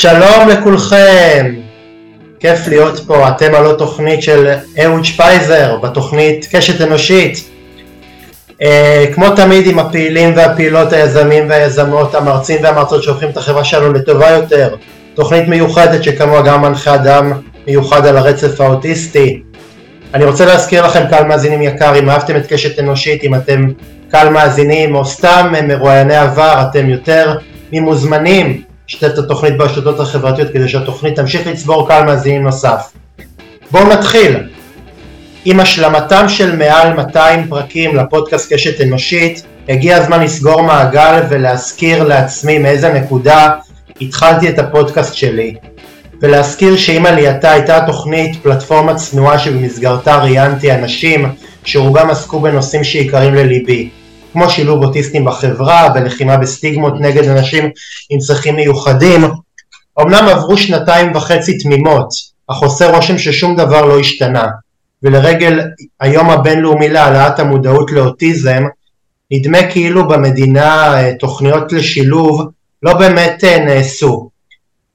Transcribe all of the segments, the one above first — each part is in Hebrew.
שלום לכולכם, כיף להיות פה, אתם על תוכנית של אהוד שפייזר, בתוכנית קשת אנושית. אה, כמו תמיד עם הפעילים והפעילות, היזמים והיזמות, המרצים והמרצות שהופכים את החברה שלנו לטובה יותר. תוכנית מיוחדת שכמוה גם מנחה אדם מיוחד על הרצף האוטיסטי. אני רוצה להזכיר לכם קהל מאזינים יקר, אם אהבתם את קשת אנושית, אם אתם קהל מאזינים או סתם מרואייני עבר, אתם יותר ממוזמנים לשתף את התוכנית ברשתות החברתיות כדי שהתוכנית תמשיך לצבור קהל מאזינים נוסף. בואו נתחיל. עם השלמתם של מעל 200 פרקים לפודקאסט קשת אנושית, הגיע הזמן לסגור מעגל ולהזכיר לעצמי מאיזה נקודה התחלתי את הפודקאסט שלי. ולהזכיר שעם עלייתה הייתה התוכנית פלטפורמה צנועה שבמסגרתה ראיינתי אנשים שרובם עסקו בנושאים שעיקרים לליבי, כמו שילוב אוטיסטים בחברה ולחימה בסטיגמות נגד אנשים עם צרכים מיוחדים. אמנם עברו שנתיים וחצי תמימות, אך עושה רושם ששום דבר לא השתנה, ולרגל היום הבינלאומי להעלאת המודעות לאוטיזם, נדמה כאילו במדינה אה, תוכניות לשילוב לא באמת אה, נעשו.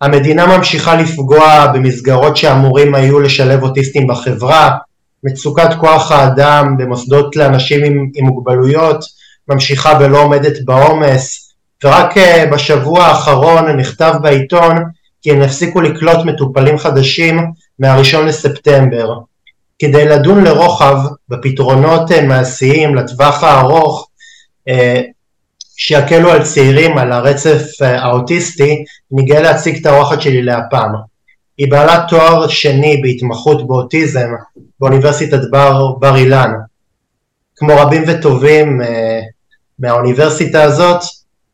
המדינה ממשיכה לפגוע במסגרות שאמורים היו לשלב אוטיסטים בחברה, מצוקת כוח האדם במוסדות לאנשים עם, עם מוגבלויות ממשיכה ולא עומדת בעומס, ורק אה, בשבוע האחרון נכתב בעיתון כי הם יפסיקו לקלוט מטופלים חדשים מהראשון לספטמבר. כדי לדון לרוחב בפתרונות אה, מעשיים לטווח הארוך אה, שיקלו על צעירים על הרצף האוטיסטי, אני גאה להציג את האורחת שלי להפעם. היא בעלת תואר שני בהתמחות באוטיזם באוניברסיטת בר, בר אילן. כמו רבים וטובים מהאוניברסיטה הזאת,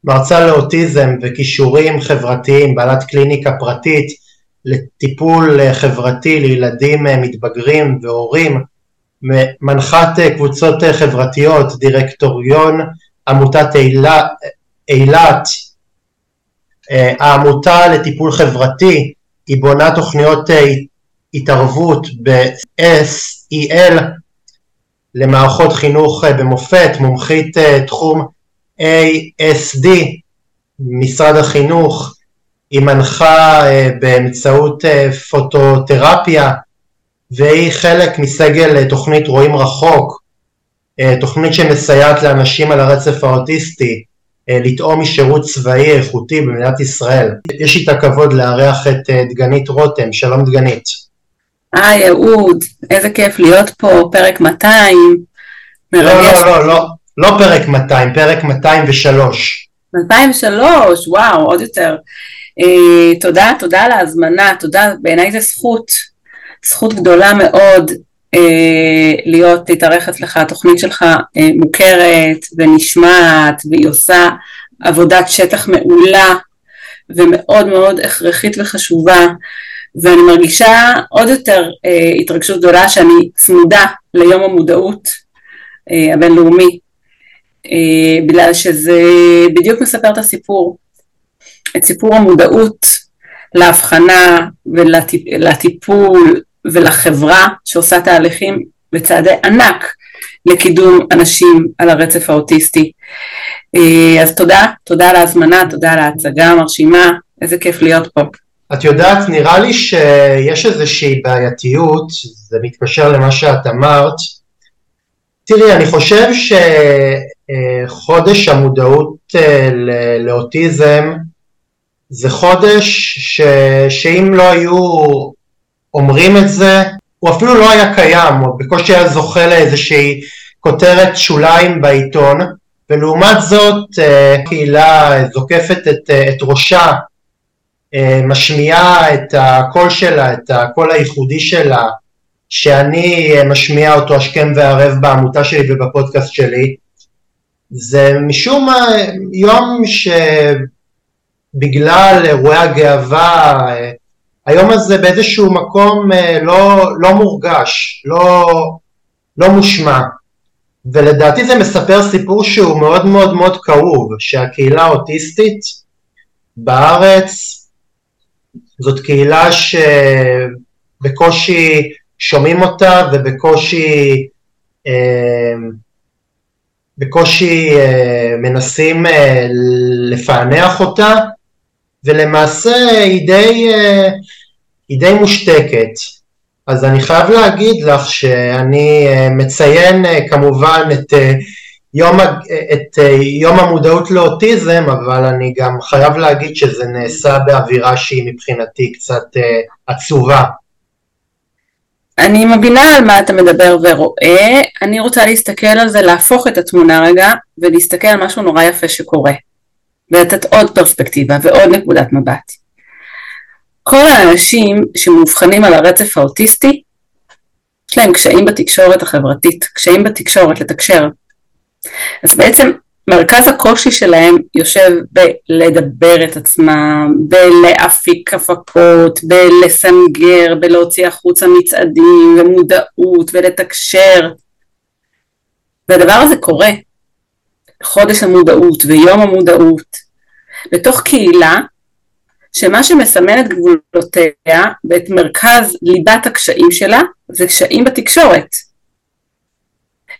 מרצה לאוטיזם וכישורים חברתיים, בעלת קליניקה פרטית לטיפול חברתי לילדים מתבגרים והורים, מנחת קבוצות חברתיות, דירקטוריון עמותת אילת, העמותה לטיפול חברתי, היא בונה תוכניות התערבות ב-SEL למערכות חינוך במופת, מומחית תחום ASD, משרד החינוך, היא מנחה באמצעות פוטותרפיה והיא חלק מסגל תוכנית רואים רחוק, תוכנית שמסייעת לאנשים על הרצף האוטיסטי לטעום משירות צבאי איכותי במדינת ישראל. יש לי את הכבוד לארח את דגנית רותם, שלום דגנית. היי אהוד, איזה כיף להיות פה, פרק 200. לא, לא, לא, לא, לא פרק 200, פרק 203. 203, וואו, עוד יותר. אה, תודה, תודה על ההזמנה, תודה, בעיניי זו זכות, זכות גדולה מאוד אה, להיות, להתארח אצלך, התוכנית שלך אה, מוכרת ונשמעת והיא עושה עבודת שטח מעולה ומאוד מאוד הכרחית וחשובה ואני מרגישה עוד יותר אה, התרגשות גדולה שאני צמודה ליום המודעות אה, הבינלאומי אה, בגלל שזה בדיוק מספר את הסיפור, את סיפור המודעות להבחנה ולטיפול ולחברה שעושה תהליכים וצעדי ענק לקידום אנשים על הרצף האוטיסטי. אה, אז תודה, תודה על ההזמנה, תודה על ההצגה המרשימה, איזה כיף להיות פה. את יודעת, נראה לי שיש איזושהי בעייתיות, זה מתקשר למה שאת אמרת. תראי, אני חושב שחודש המודעות אה, לאוטיזם זה חודש ש... שאם לא היו אומרים את זה, הוא אפילו לא היה קיים, הוא בקושי היה זוכה לאיזושהי כותרת שוליים בעיתון, ולעומת זאת אה, הקהילה זוקפת את, אה, את ראשה משמיעה את הקול שלה, את הקול הייחודי שלה, שאני אה, משמיע אותו השכם והערב בעמותה שלי ובפודקאסט שלי, זה משום מה יום שבגלל אירועי הגאווה, אה, היום הזה באיזשהו מקום לא, לא מורגש, לא, לא מושמע. ולדעתי זה מספר סיפור שהוא מאוד מאוד מאוד כאוב, שהקהילה האוטיסטית בארץ זאת קהילה שבקושי שומעים אותה ובקושי אה, בקושי אה, מנסים אה, לפענח אותה ולמעשה היא די, היא די מושתקת. אז אני חייב להגיד לך שאני מציין כמובן את יום, את יום המודעות לאוטיזם, אבל אני גם חייב להגיד שזה נעשה באווירה שהיא מבחינתי קצת עצובה. אני מבינה על מה אתה מדבר ורואה, אני רוצה להסתכל על זה, להפוך את התמונה רגע ולהסתכל על משהו נורא יפה שקורה ולתת עוד פרספקטיבה ועוד נקודת מבט. כל האנשים שמאובחנים על הרצף האוטיסטי יש להם קשיים בתקשורת החברתית, קשיים בתקשורת לתקשר. אז בעצם מרכז הקושי שלהם יושב בלדבר את עצמם, בלהפיק הפקות, בלסנגר, בלהוציא החוצה מצעדים ומודעות ולתקשר. והדבר הזה קורה. חודש המודעות ויום המודעות, בתוך קהילה שמה שמסמן את גבולותיה ואת מרכז ליבת הקשיים שלה זה קשיים בתקשורת.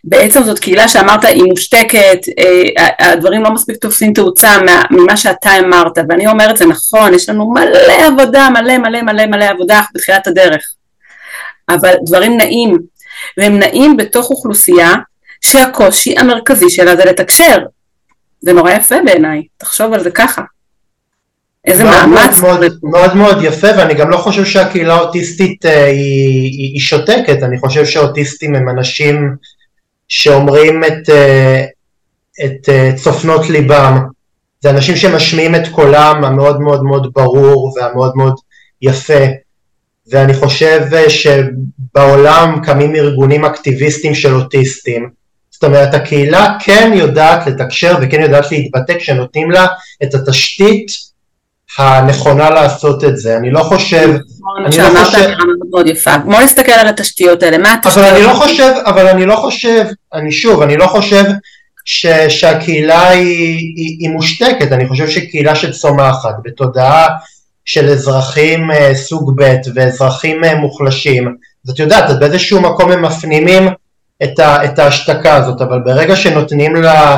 בעצם זאת קהילה שאמרת היא מושתקת, אה, הדברים לא מספיק תופסים תאוצה ממה שאתה אמרת, ואני אומרת זה נכון, יש לנו מלא עבודה, מלא מלא מלא מלא עבודה בתחילת הדרך, אבל דברים נעים, והם נעים בתוך אוכלוסייה שהקושי המרכזי שלה זה לתקשר, זה נורא יפה בעיניי, תחשוב על זה ככה. איזה מאוד מאמץ. מאוד, מאוד, מאוד מאוד יפה, ואני גם לא חושב שהקהילה האוטיסטית אה, היא, היא, היא שותקת, אני חושב שאוטיסטים הם אנשים שאומרים את, אה, את אה, צופנות ליבם. זה אנשים שמשמיעים את קולם המאוד מאוד מאוד ברור והמאוד מאוד יפה. ואני חושב אה, שבעולם קמים ארגונים אקטיביסטים של אוטיסטים. זאת אומרת, הקהילה כן יודעת לתקשר וכן יודעת להתבטא כשנותנים לה את התשתית הנכונה לעשות את זה. אני לא חושב... נכון, אני לא חושב... מאוד יפה. בוא נסתכל על התשתיות האלה. מה התשתיות? אבל אני לא חושב, אבל אני לא חושב, אני שוב, אני לא חושב ש, שהקהילה היא, היא, היא מושתקת, אני חושב שקהילה שצומחת בתודעה של אזרחים אה, סוג ב' ואזרחים אה, מוחלשים, אז את יודעת, אז באיזשהו מקום הם מפנימים את, ה, את ההשתקה הזאת, אבל ברגע שנותנים לה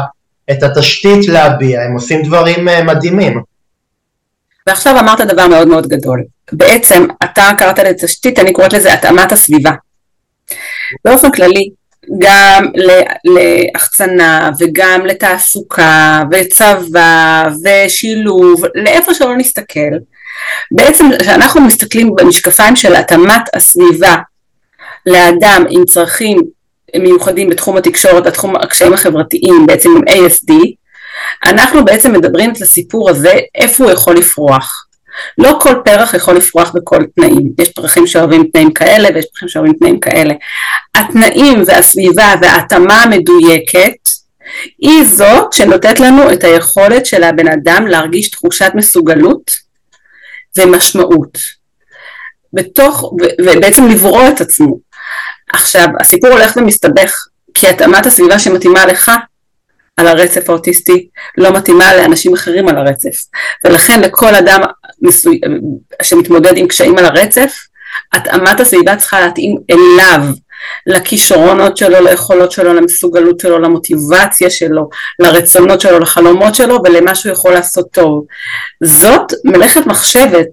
את התשתית להביע, הם עושים דברים אה, מדהימים. ועכשיו אמרת דבר מאוד מאוד גדול. בעצם אתה קראת לתשתית, אני קוראת לזה התאמת הסביבה. באופן כללי, גם להחצנה וגם לתעסוקה וצבא ושילוב, לאיפה שלא נסתכל, בעצם כשאנחנו מסתכלים במשקפיים של התאמת הסביבה לאדם עם צרכים מיוחדים בתחום התקשורת, בתחום הקשיים החברתיים, בעצם עם ASD, אנחנו בעצם מדברים את הסיפור הזה, איפה הוא יכול לפרוח. לא כל פרח יכול לפרוח בכל תנאים, יש פרחים שאוהבים תנאים כאלה ויש פרחים שאוהבים תנאים כאלה. התנאים והסביבה וההתאמה המדויקת היא זאת שנותנת לנו את היכולת של הבן אדם להרגיש תחושת מסוגלות ומשמעות. בתוך, ובעצם לברוא את עצמו. עכשיו, הסיפור הולך ומסתבך, כי התאמת הסביבה שמתאימה לך על הרצף האוטיסטי לא מתאימה לאנשים אחרים על הרצף. ולכן לכל אדם מסו... שמתמודד עם קשיים על הרצף, התאמת הסביבה צריכה להתאים אליו, לכישרונות שלו, ליכולות שלו, למסוגלות שלו, למוטיבציה שלו, לרצונות שלו, לחלומות שלו ולמה שהוא יכול לעשות טוב. זאת מלאכת מחשבת,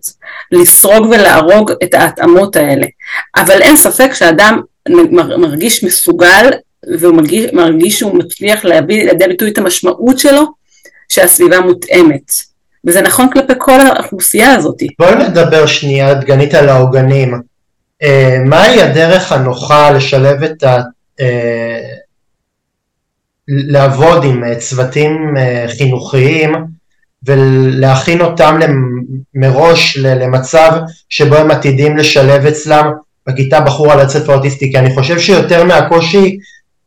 לסרוג ולהרוג את ההתאמות האלה. אבל אין ספק שאדם מרגיש מסוגל והוא מרגיש, מרגיש שהוא מצליח להביא לידי ביטוי את המשמעות שלו שהסביבה מותאמת. וזה נכון כלפי כל האוכלוסייה הזאת. בואי נדבר שנייה, דגנית, על העוגנים. אה, מהי הדרך הנוחה לשלב את ה... אה, לעבוד עם אה, צוותים חינוכיים ולהכין אותם מראש למצב שבו הם עתידים לשלב אצלם בכיתה בחור על הרצף האוטיסטי, כי אני חושב שיותר מהקושי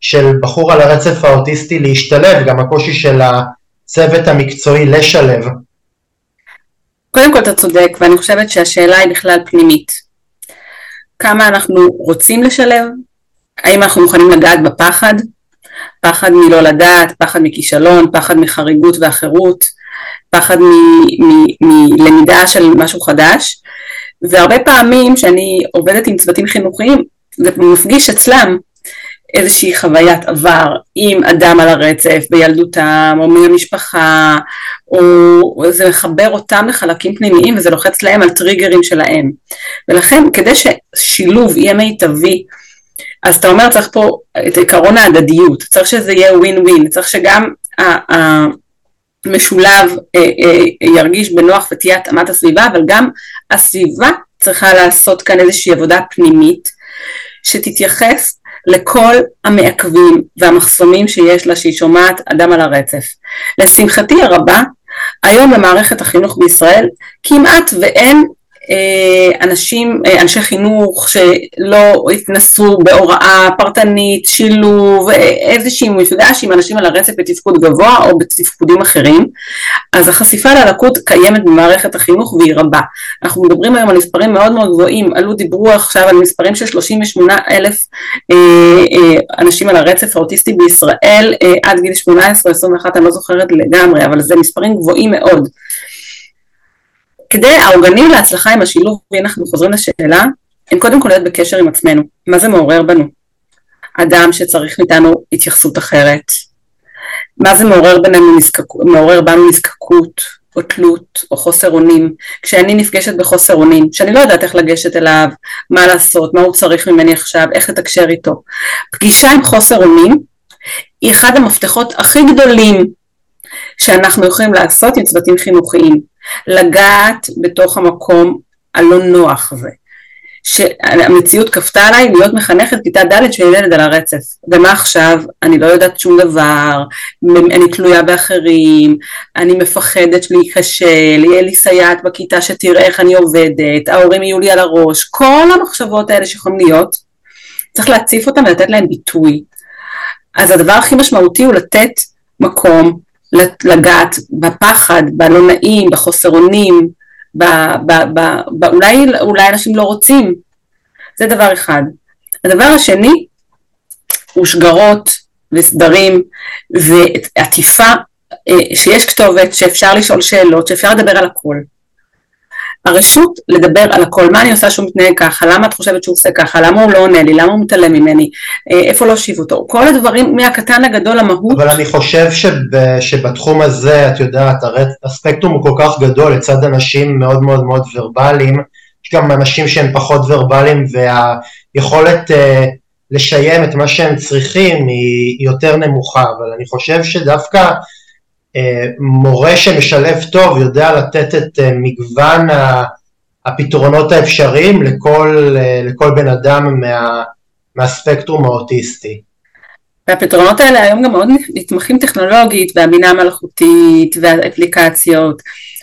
של בחור על הרצף האוטיסטי להשתלב, גם הקושי של הצוות המקצועי לשלב. קודם כל אתה צודק, ואני חושבת שהשאלה היא בכלל פנימית. כמה אנחנו רוצים לשלב? האם אנחנו מוכנים לגעת בפחד? פחד מלא לדעת, פחד מכישלון, פחד מחריגות ואחרות, פחד מלמידה של משהו חדש. והרבה פעמים כשאני עובדת עם צוותים חינוכיים, זה מפגיש אצלם איזושהי חוויית עבר עם אדם על הרצף בילדותם או מהמשפחה או זה מחבר אותם לחלקים פנימיים וזה לוחץ להם על טריגרים שלהם. ולכן כדי ששילוב יהיה מיטבי אז אתה אומר צריך פה את עקרון ההדדיות. צריך שזה יהיה ווין ווין צריך שגם המשולב אה, אה, ירגיש בנוח ותהיה התאמת הסביבה אבל גם הסביבה צריכה לעשות כאן איזושהי עבודה פנימית שתתייחס לכל המעכבים והמחסומים שיש לה שהיא שומעת אדם על הרצף. לשמחתי הרבה, היום במערכת החינוך בישראל כמעט ואין אנשים, אה, אנשי חינוך שלא התנסו בהוראה פרטנית, שילוב, אה, איזשהו מפגש עם אנשים על הרצף בתפקוד גבוה או בתפקודים אחרים, אז החשיפה ללקות קיימת במערכת החינוך והיא רבה. אנחנו מדברים היום על מספרים מאוד מאוד גבוהים, עלו דיברו עכשיו על מספרים של 38 אלף אנשים על הרצף האוטיסטי בישראל עד גיל 18 או 21, אני לא זוכרת לגמרי, אבל זה מספרים גבוהים מאוד. כדי העוגנים להצלחה עם השילוב, והנה אנחנו חוזרים לשאלה, הם קודם כל להיות בקשר עם עצמנו. מה זה מעורר בנו? אדם שצריך מאיתנו התייחסות אחרת. מה זה מעורר, בינינו נזקק, מעורר בנו נזקקות, או תלות, או חוסר אונים. כשאני נפגשת בחוסר אונים, שאני לא יודעת איך לגשת אליו, מה לעשות, מה הוא צריך ממני עכשיו, איך לתקשר איתו. פגישה עם חוסר אונים היא אחד המפתחות הכי גדולים שאנחנו יכולים לעשות עם צוותים חינוכיים. לגעת בתוך המקום הלא נוח הזה. שהמציאות כפתה עליי להיות מחנכת כיתה ד' של ילד על הרצף. ומה עכשיו? אני לא יודעת שום דבר, אני תלויה באחרים, אני מפחדת להיכשל, יהיה לי סייעת בכיתה שתראה איך אני עובדת, ההורים יהיו לי על הראש, כל המחשבות האלה שיכולים להיות, צריך להציף אותם ולתת להם ביטוי. אז הדבר הכי משמעותי הוא לתת מקום לגעת בפחד, בלא נעים, בחוסר אונים, ב, ב, ב, ב, אולי, אולי אנשים לא רוצים, זה דבר אחד. הדבר השני הוא שגרות וסדרים ועטיפה, אה, שיש כתובת, שאפשר לשאול שאלות, שאפשר לדבר על הכל. הרשות לדבר על הכל, מה אני עושה שהוא מתנהג ככה, למה את חושבת שהוא עושה ככה, למה הוא לא עונה לי, למה הוא מתעלם ממני, אה, איפה להושיב אותו, כל הדברים מהקטן לגדול המהות. אבל אני חושב שב, שבתחום הזה, את יודעת, הספקטרום הוא כל כך גדול לצד אנשים מאוד מאוד מאוד ורבליים, יש גם אנשים שהם פחות ורבליים והיכולת uh, לשיים את מה שהם צריכים היא יותר נמוכה, אבל אני חושב שדווקא אה, מורה שמשלב טוב יודע לתת את אה, מגוון הפתרונות האפשריים לכל, אה, לכל בן אדם מה, מהספקטרום האוטיסטי. והפתרונות האלה היום גם מאוד נתמכים טכנולוגית והבינה המלאכותית והאפליקציות.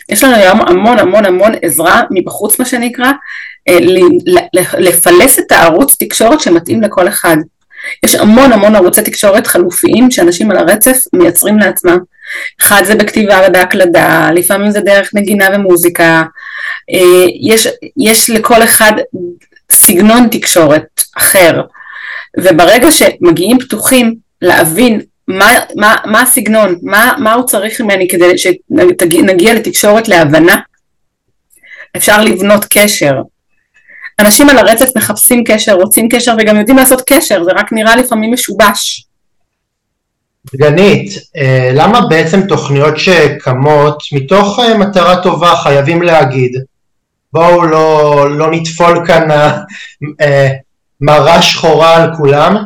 יש לנו היום המון המון המון עזרה מבחוץ מה שנקרא, לפלס את הערוץ תקשורת שמתאים לכל אחד. יש המון המון ערוצי תקשורת חלופיים שאנשים על הרצף מייצרים לעצמם. אחד זה בכתיבה ובהקלדה, לפעמים זה דרך נגינה ומוזיקה. אה, יש, יש לכל אחד סגנון תקשורת אחר, וברגע שמגיעים פתוחים להבין מה, מה, מה הסגנון, מה, מה הוא צריך ממני כדי שנגיע לתקשורת להבנה, אפשר לבנות קשר. אנשים על הרצף מחפשים קשר, רוצים קשר וגם יודעים לעשות קשר, זה רק נראה לפעמים משובש. דגנית, אה, למה בעצם תוכניות שקמות מתוך אה, מטרה טובה חייבים להגיד בואו לא, לא נטפול כאן אה, מראה שחורה על כולם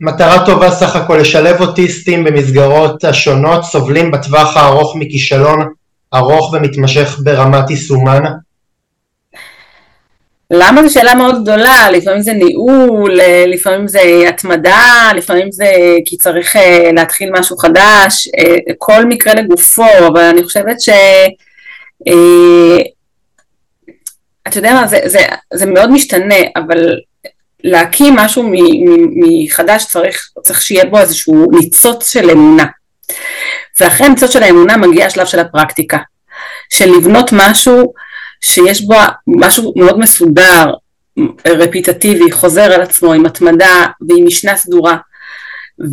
מטרה טובה סך הכל לשלב אוטיסטים במסגרות השונות סובלים בטווח הארוך מכישלון ארוך ומתמשך ברמת יישומן למה זו שאלה מאוד גדולה, לפעמים זה ניהול, אה, לפעמים זה התמדה, לפעמים זה כי צריך אה, להתחיל משהו חדש, אה, כל מקרה לגופו, אבל אני חושבת ש... אתה יודע מה, זה, זה, זה מאוד משתנה, אבל להקים משהו מחדש צריך, צריך שיהיה בו איזשהו ניצוץ של אמונה. ואחרי הניצוץ של האמונה מגיע השלב של הפרקטיקה, של לבנות משהו שיש בו משהו מאוד מסודר, רפיטטיבי, חוזר על עצמו עם התמדה ועם משנה סדורה.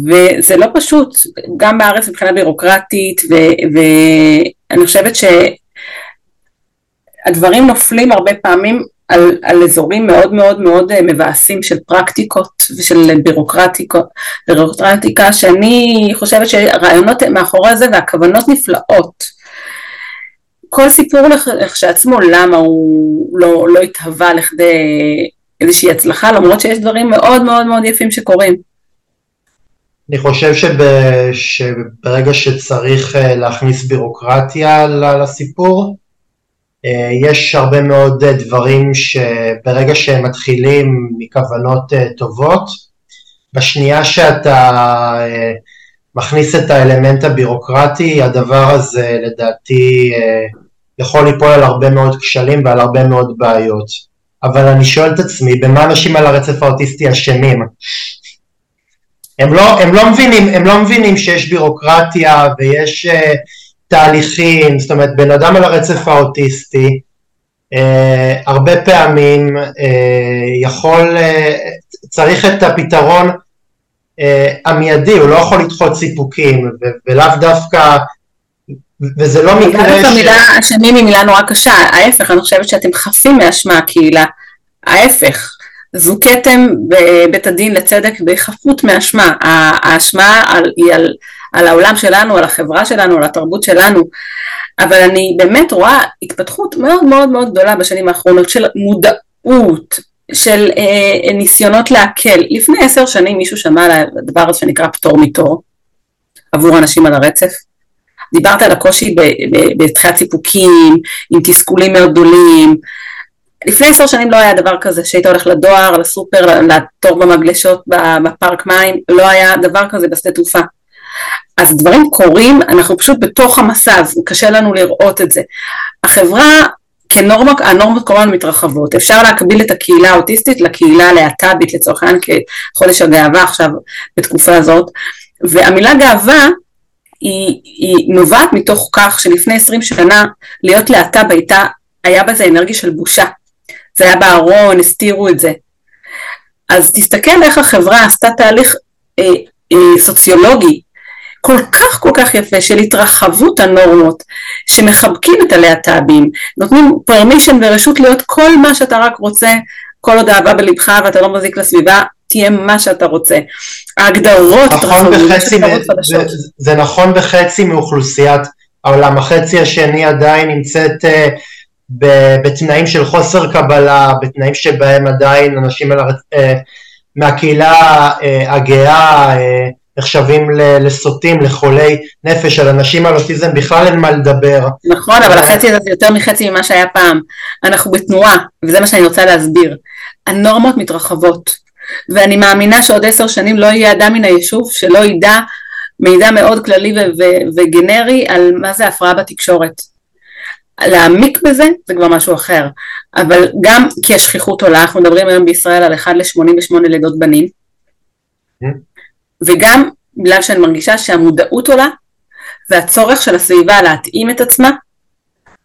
וזה לא פשוט, גם בארץ מבחינה בירוקרטית, ואני חושבת שהדברים נופלים הרבה פעמים על, על אזורים מאוד מאוד מאוד אה, מבאסים של פרקטיקות ושל בירוקרטיקה שאני חושבת שהרעיונות מאחורי זה והכוונות נפלאות. כל סיפור לכשעצמו למה הוא לא, לא התהווה לכדי איזושהי הצלחה למרות שיש דברים מאוד מאוד מאוד יפים שקורים. אני חושב שב, שברגע שצריך אה, להכניס בירוקרטיה לסיפור, אה, יש הרבה מאוד אה, דברים שברגע שהם מתחילים מכוונות טובות, בשנייה שאתה מכניס את האלמנט הבירוקרטי, הדבר הזה לדעתי יכול ליפול על הרבה מאוד כשלים ועל הרבה מאוד בעיות. אבל אני שואל את עצמי, במה אנשים על הרצף האוטיסטי אשמים? הם לא, הם לא, מבינים, הם לא מבינים שיש בירוקרטיה ויש uh, תהליכים, זאת אומרת בן אדם על הרצף האוטיסטי uh, הרבה פעמים uh, יכול, uh, צריך את הפתרון המיידי, הוא לא יכול לדחות סיפוקים ולאו דווקא וזה לא מקרה ש... המילה אשמים היא מילה נורא קשה, ההפך, אני חושבת שאתם חפים מאשמה הקהילה, ההפך, זו כתם בבית הדין לצדק בחפות מאשמה, האשמה על, היא על, על העולם שלנו, על החברה שלנו, על התרבות שלנו, אבל אני באמת רואה התפתחות מאוד מאוד מאוד גדולה בשנים האחרונות של מודעות, של אה, ניסיונות להקל. לפני עשר שנים מישהו שמע על הדבר הזה שנקרא פטור מתור עבור אנשים על הרצף. דיברת על הקושי בתחילת סיפוקים, עם תסכולים מאוד גדולים, לפני עשר שנים לא היה דבר כזה שהיית הולך לדואר, לסופר, לתור במגלשות, בפארק מים, לא היה דבר כזה בשדה תעופה. אז דברים קורים, אנחנו פשוט בתוך המסע, אז קשה לנו לראות את זה. החברה כנורמה, הנורמות כל הזמן מתרחבות, אפשר להקביל את הקהילה האוטיסטית לקהילה הלהט"בית לצורך העניין כחודש הגאווה עכשיו בתקופה הזאת, והמילה גאווה היא, היא נובעת מתוך כך שלפני עשרים שנה להיות להט"ב הייתה, היה בזה אנרגיה של בושה. זה היה בארון, הסתירו את זה. אז תסתכל איך החברה עשתה תהליך אה, אה, סוציולוגי כל כך כל כך יפה של התרחבות הנורמות, שמחבקים את הלהט"בים, נותנים פרמישן ורשות להיות כל מה שאתה רק רוצה, כל עוד אהבה בלבך ואתה לא מזיק לסביבה, תהיה מה שאתה רוצה. ההגדרות נכון בחצי, זה, זה נכון בחצי מאוכלוסיית העולם, החצי השני עדיין נמצאת uh, בתנאים של חוסר קבלה, בתנאים שבהם עדיין אנשים אה, מהקהילה אה, הגאה אה, נחשבים לסוטים, לחולי נפש, על אנשים על אוטיזם בכלל אין מה לדבר. נכון, אבל החצי הזה זה יותר מחצי ממה שהיה פעם. אנחנו בתנועה, וזה מה שאני רוצה להסביר. הנורמות מתרחבות, ואני מאמינה שעוד עשר שנים לא יהיה אדם מן היישוב שלא ידע מידע מאוד כללי וגנרי על מה זה הפרעה בתקשורת. להעמיק בזה זה כבר משהו אחר, אבל גם כי השכיחות עולה, אנחנו מדברים היום בישראל על 1 ל-88 לידות בנים, וגם בגלל שאני מרגישה שהמודעות עולה, והצורך של הסביבה להתאים את עצמה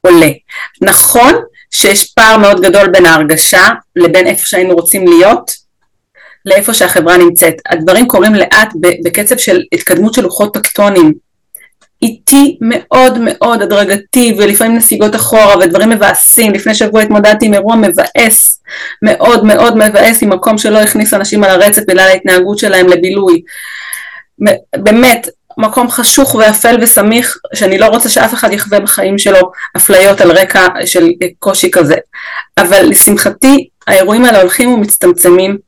עולה. נכון שיש פער מאוד גדול בין ההרגשה לבין איפה שהיינו רוצים להיות, לאיפה שהחברה נמצאת. הדברים קורים לאט בקצב של התקדמות של לוחות טקטונים. איטי מאוד מאוד הדרגתי ולפעמים נסיגות אחורה ודברים מבאסים. לפני שבוע התמודדתי עם אירוע מבאס, מאוד מאוד מבאס עם מקום שלא הכניס אנשים על הרצף בגלל ההתנהגות שלהם לבילוי. באמת, מקום חשוך ואפל וסמיך שאני לא רוצה שאף אחד יחווה בחיים שלו אפליות על רקע של קושי כזה. אבל לשמחתי האירועים האלה הולכים ומצטמצמים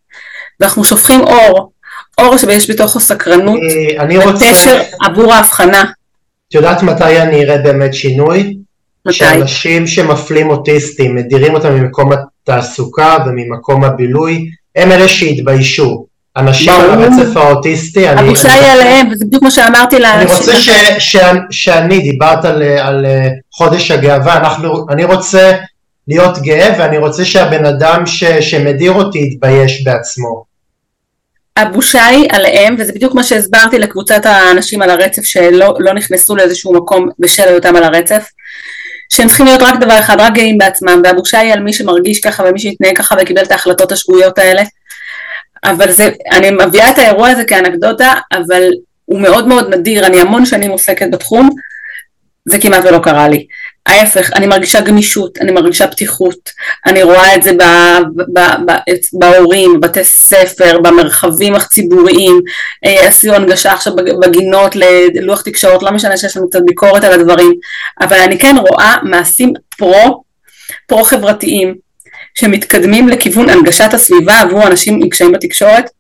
ואנחנו שופכים אור, אור שיש בתוכו סקרנות ותשר עבור ההבחנה. את יודעת מתי אני אראה באמת שינוי? מתי? שאנשים שמפלים אוטיסטים, מדירים אותם ממקום התעסוקה וממקום הבילוי, הם אלה שהתביישו. אנשים על הרצף האוטיסטי, אני... הבושה היא עליהם, וזה בדיוק כמו שאמרתי לאנשים. אני רוצה ש, ש, שאני, דיברת על, על חודש הגאווה, אנחנו, אני רוצה להיות גאה ואני רוצה שהבן אדם ש, שמדיר אותי יתבייש בעצמו. הבושה היא עליהם, וזה בדיוק מה שהסברתי לקבוצת האנשים על הרצף שלא לא נכנסו לאיזשהו מקום בשל היותם על הרצף, שהם צריכים להיות רק דבר אחד, רק גאים בעצמם, והבושה היא על מי שמרגיש ככה ומי שהתנהג ככה וקיבל את ההחלטות השגויות האלה. אבל זה, אני מביאה את האירוע הזה כאנקדוטה, אבל הוא מאוד מאוד נדיר, אני המון שנים עוסקת בתחום, זה כמעט ולא קרה לי. ההפך, אני מרגישה גמישות, אני מרגישה פתיחות, אני רואה את זה בהורים, בבתי ספר, במרחבים הציבוריים, אה, עשינו הנגשה עכשיו בגינות ללוח תקשורת, לא משנה שיש לנו קצת ביקורת על הדברים, אבל אני כן רואה מעשים פרו, פרו חברתיים, שמתקדמים לכיוון הנגשת הסביבה עבור אנשים עם קשיים בתקשורת,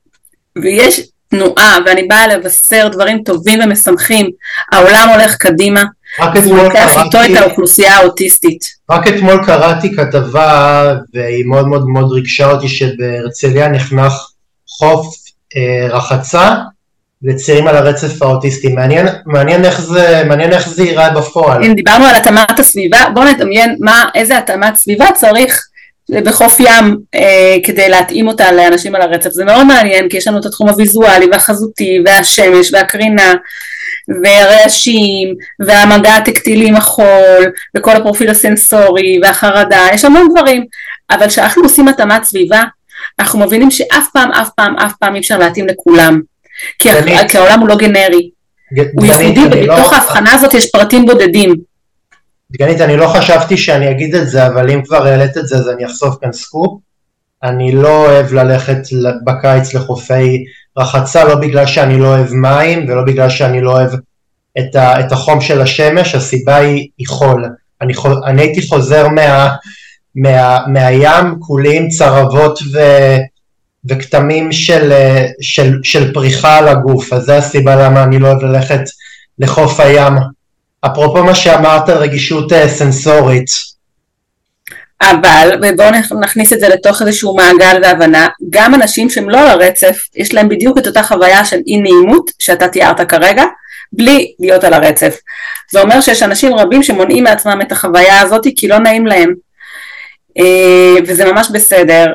ויש תנועה, ואני באה לבשר דברים טובים ומשמחים, העולם הולך קדימה, הוא לוקח איתו את האוכלוסייה האוטיסטית. רק אתמול קראתי כתבה, והיא מאוד מאוד מאוד ריגשה אותי, שבהרצליה נחנך חוף אה, רחצה לצעירים על הרצף האוטיסטי. מעניין, מעניין, איך זה, מעניין איך זה ייראה בפועל. אם דיברנו על התאמת הסביבה, בואו נדמיין מה, איזה התאמת סביבה צריך בחוף ים אה, כדי להתאים אותה לאנשים על הרצף. זה מאוד מעניין כי יש לנו את התחום הוויזואלי והחזותי והשמש והקרינה והרעשים והמגע הטקטילי עם החול וכל הפרופיל הסנסורי והחרדה, יש המון דברים, אבל כשאנחנו עושים התאמת סביבה אנחנו מבינים שאף פעם, אף פעם, אף פעם אי אפשר להתאים לכולם, כי, כי העולם הוא לא גנרי, הוא ייחודי ובתוך לא... ההבחנה הזאת יש פרטים בודדים. דגנית, אני לא חשבתי שאני אגיד את זה, אבל אם כבר העלית את זה אז אני אחשוף כאן סקופ. אני לא אוהב ללכת בקיץ לחופי רחצה, לא בגלל שאני לא אוהב מים ולא בגלל שאני לא אוהב את, ה, את החום של השמש, הסיבה היא, היא חול. אני, אני הייתי חוזר מה, מה, מהים כולי עם צרבות ו, וכתמים של, של, של פריחה על הגוף, אז זו הסיבה למה אני לא אוהב ללכת לחוף הים. אפרופו מה שאמרת, רגישות אה, סנסורית, אבל, ובואו נכניס את זה לתוך איזשהו מעגל והבנה, גם אנשים שהם לא על הרצף, יש להם בדיוק את אותה חוויה של אי נעימות שאתה תיארת כרגע, בלי להיות על הרצף. זה אומר שיש אנשים רבים שמונעים מעצמם את החוויה הזאת כי לא נעים להם. אה, וזה ממש בסדר,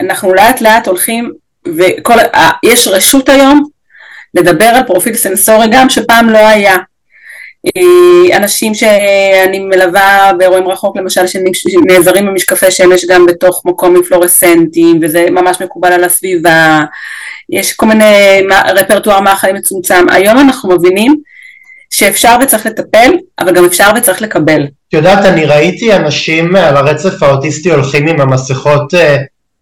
ואנחנו לאט לאט הולכים, ויש רשות היום לדבר על פרופיל סנסורי גם שפעם לא היה. אה, אנשים שאני מלווה באירועים רחוק למשל שנעזרים במשקפי שמש גם בתוך מקום עם פלורסנטים וזה ממש מקובל על הסביבה, יש כל מיני רפרטואר מאכלים מצומצם, היום אנחנו מבינים שאפשר וצריך לטפל אבל גם אפשר וצריך לקבל. את יודעת אני ראיתי אנשים על הרצף האוטיסטי הולכים עם המסכות אה,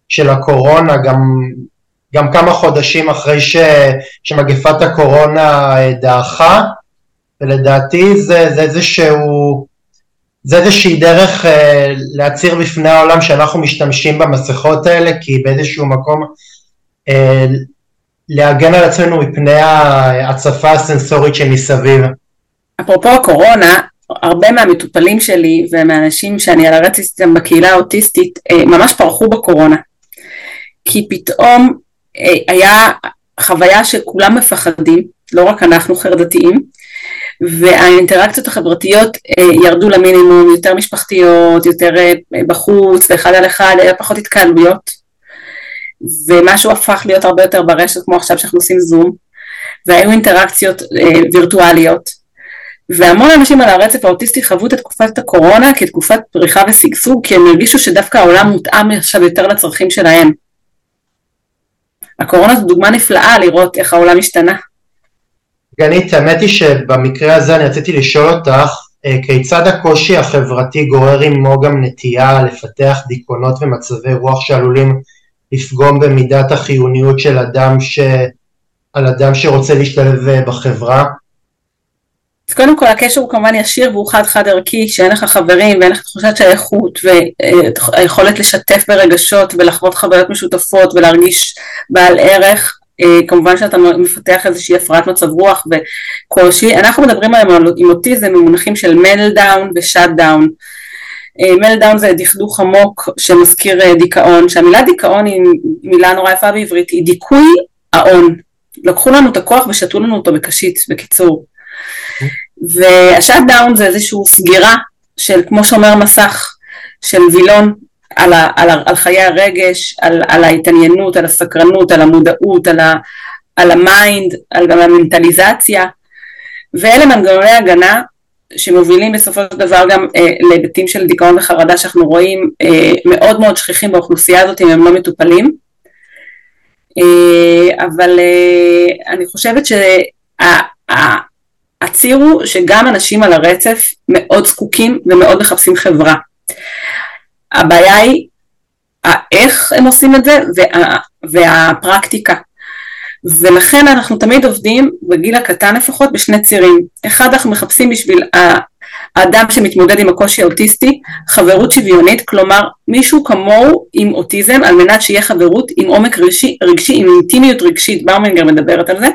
של הקורונה גם גם כמה חודשים אחרי ש, שמגפת הקורונה אה, דעכה ולדעתי זה, זה איזשהו, זה איזושהי דרך אה, להצהיר בפני העולם שאנחנו משתמשים במסכות האלה, כי באיזשהו מקום אה, להגן על עצמנו מפני ההצפה הסנסורית שמסביב. אפרופו הקורונה, הרבה מהמטופלים שלי ומהאנשים שאני על הרצף איתם בקהילה האוטיסטית אה, ממש פרחו בקורונה. כי פתאום אה, היה חוויה שכולם מפחדים, לא רק אנחנו חרדתיים, והאינטראקציות החברתיות אה, ירדו למינימום, יותר משפחתיות, יותר אה, בחוץ, ואחד על אחד, היה פחות התקהלויות, ומשהו הפך להיות הרבה יותר ברשת, כמו עכשיו שאנחנו עושים זום, והיו אינטראקציות אה, וירטואליות, והמון אנשים על הרצף האוטיסטי חוו את תקופת הקורונה כתקופת פריחה ושגשוג, כי הם הרגישו שדווקא העולם מותאם עכשיו יותר לצרכים שלהם. הקורונה זו דוגמה נפלאה לראות איך העולם השתנה. גנית, האמת היא שבמקרה הזה אני רציתי לשאול אותך, אה, כיצד הקושי החברתי גורר עמו גם נטייה לפתח דיכאונות ומצבי רוח שעלולים לפגום במידת החיוניות של אדם ש... על אדם שרוצה להשתלב אה, בחברה? אז קודם כל הקשר הוא כמובן ישיר והוא חד חד ערכי, שאין לך חברים ואין לך תחושת שייכות והיכולת לשתף ברגשות ולחוות חוויות משותפות ולהרגיש בעל ערך, אה, כמובן שאתה מפתח איזושהי הפרעת מצב רוח וקושי, אנחנו מדברים היום עם אוטיזם במונחים של meltdown ו shutdown. meltdown זה דכדוך עמוק שמזכיר אה, דיכאון, שהמילה דיכאון היא מילה נורא יפה בעברית, היא דיכוי ההון. לקחו לנו את הכוח ושתו לנו אותו בקשית, בקיצור. וה shutdown זה איזושהי סגירה של כמו שומר מסך של וילון על, ה, על, ה, על חיי הרגש, על, על ההתעניינות, על הסקרנות, על המודעות, על, ה, על ה mind, על גם המנטליזציה, ואלה מנגנוני הגנה שמובילים בסופו של דבר גם אה, להיבטים של דיכאון וחרדה שאנחנו רואים אה, מאוד מאוד שכיחים באוכלוסייה הזאת אם הם לא מטופלים. אה, אבל אה, אני חושבת שה... הציר שגם אנשים על הרצף מאוד זקוקים ומאוד מחפשים חברה. הבעיה היא איך הם עושים את זה וה, והפרקטיקה. ולכן אנחנו תמיד עובדים, בגיל הקטן לפחות, בשני צירים. אחד, אנחנו מחפשים בשביל האדם שמתמודד עם הקושי האוטיסטי, חברות שוויונית, כלומר מישהו כמוהו עם אוטיזם, על מנת שיהיה חברות עם עומק רגשי, רגשי עם אינטימיות רגשית, באומינגר מדברת על זה,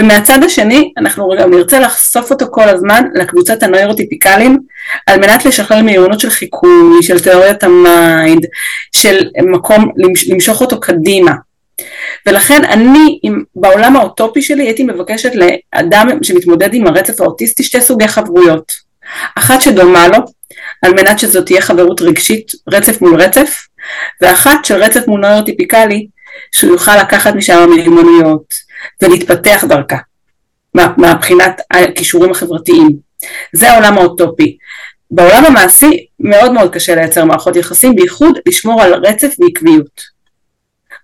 ומהצד השני אנחנו גם נרצה לחשוף אותו כל הזמן לקבוצת הנוירוטיפיקלים על מנת לשכלל מיומנות של חיקוי, של תיאוריית ה mind, של מקום למשוך אותו קדימה. ולכן אני בעולם האוטופי שלי הייתי מבקשת לאדם שמתמודד עם הרצף האוטיסטי שתי סוגי חברויות. אחת שדומה לו, על מנת שזאת תהיה חברות רגשית, רצף מול רצף, ואחת של רצף מול נוירוטיפיקלי, שהוא יוכל לקחת משם מיומנויות ולהתפתח דרכה, מבחינת הכישורים החברתיים. זה העולם האוטופי. בעולם המעשי מאוד מאוד קשה לייצר מערכות יחסים, בייחוד לשמור על רצף ועקביות.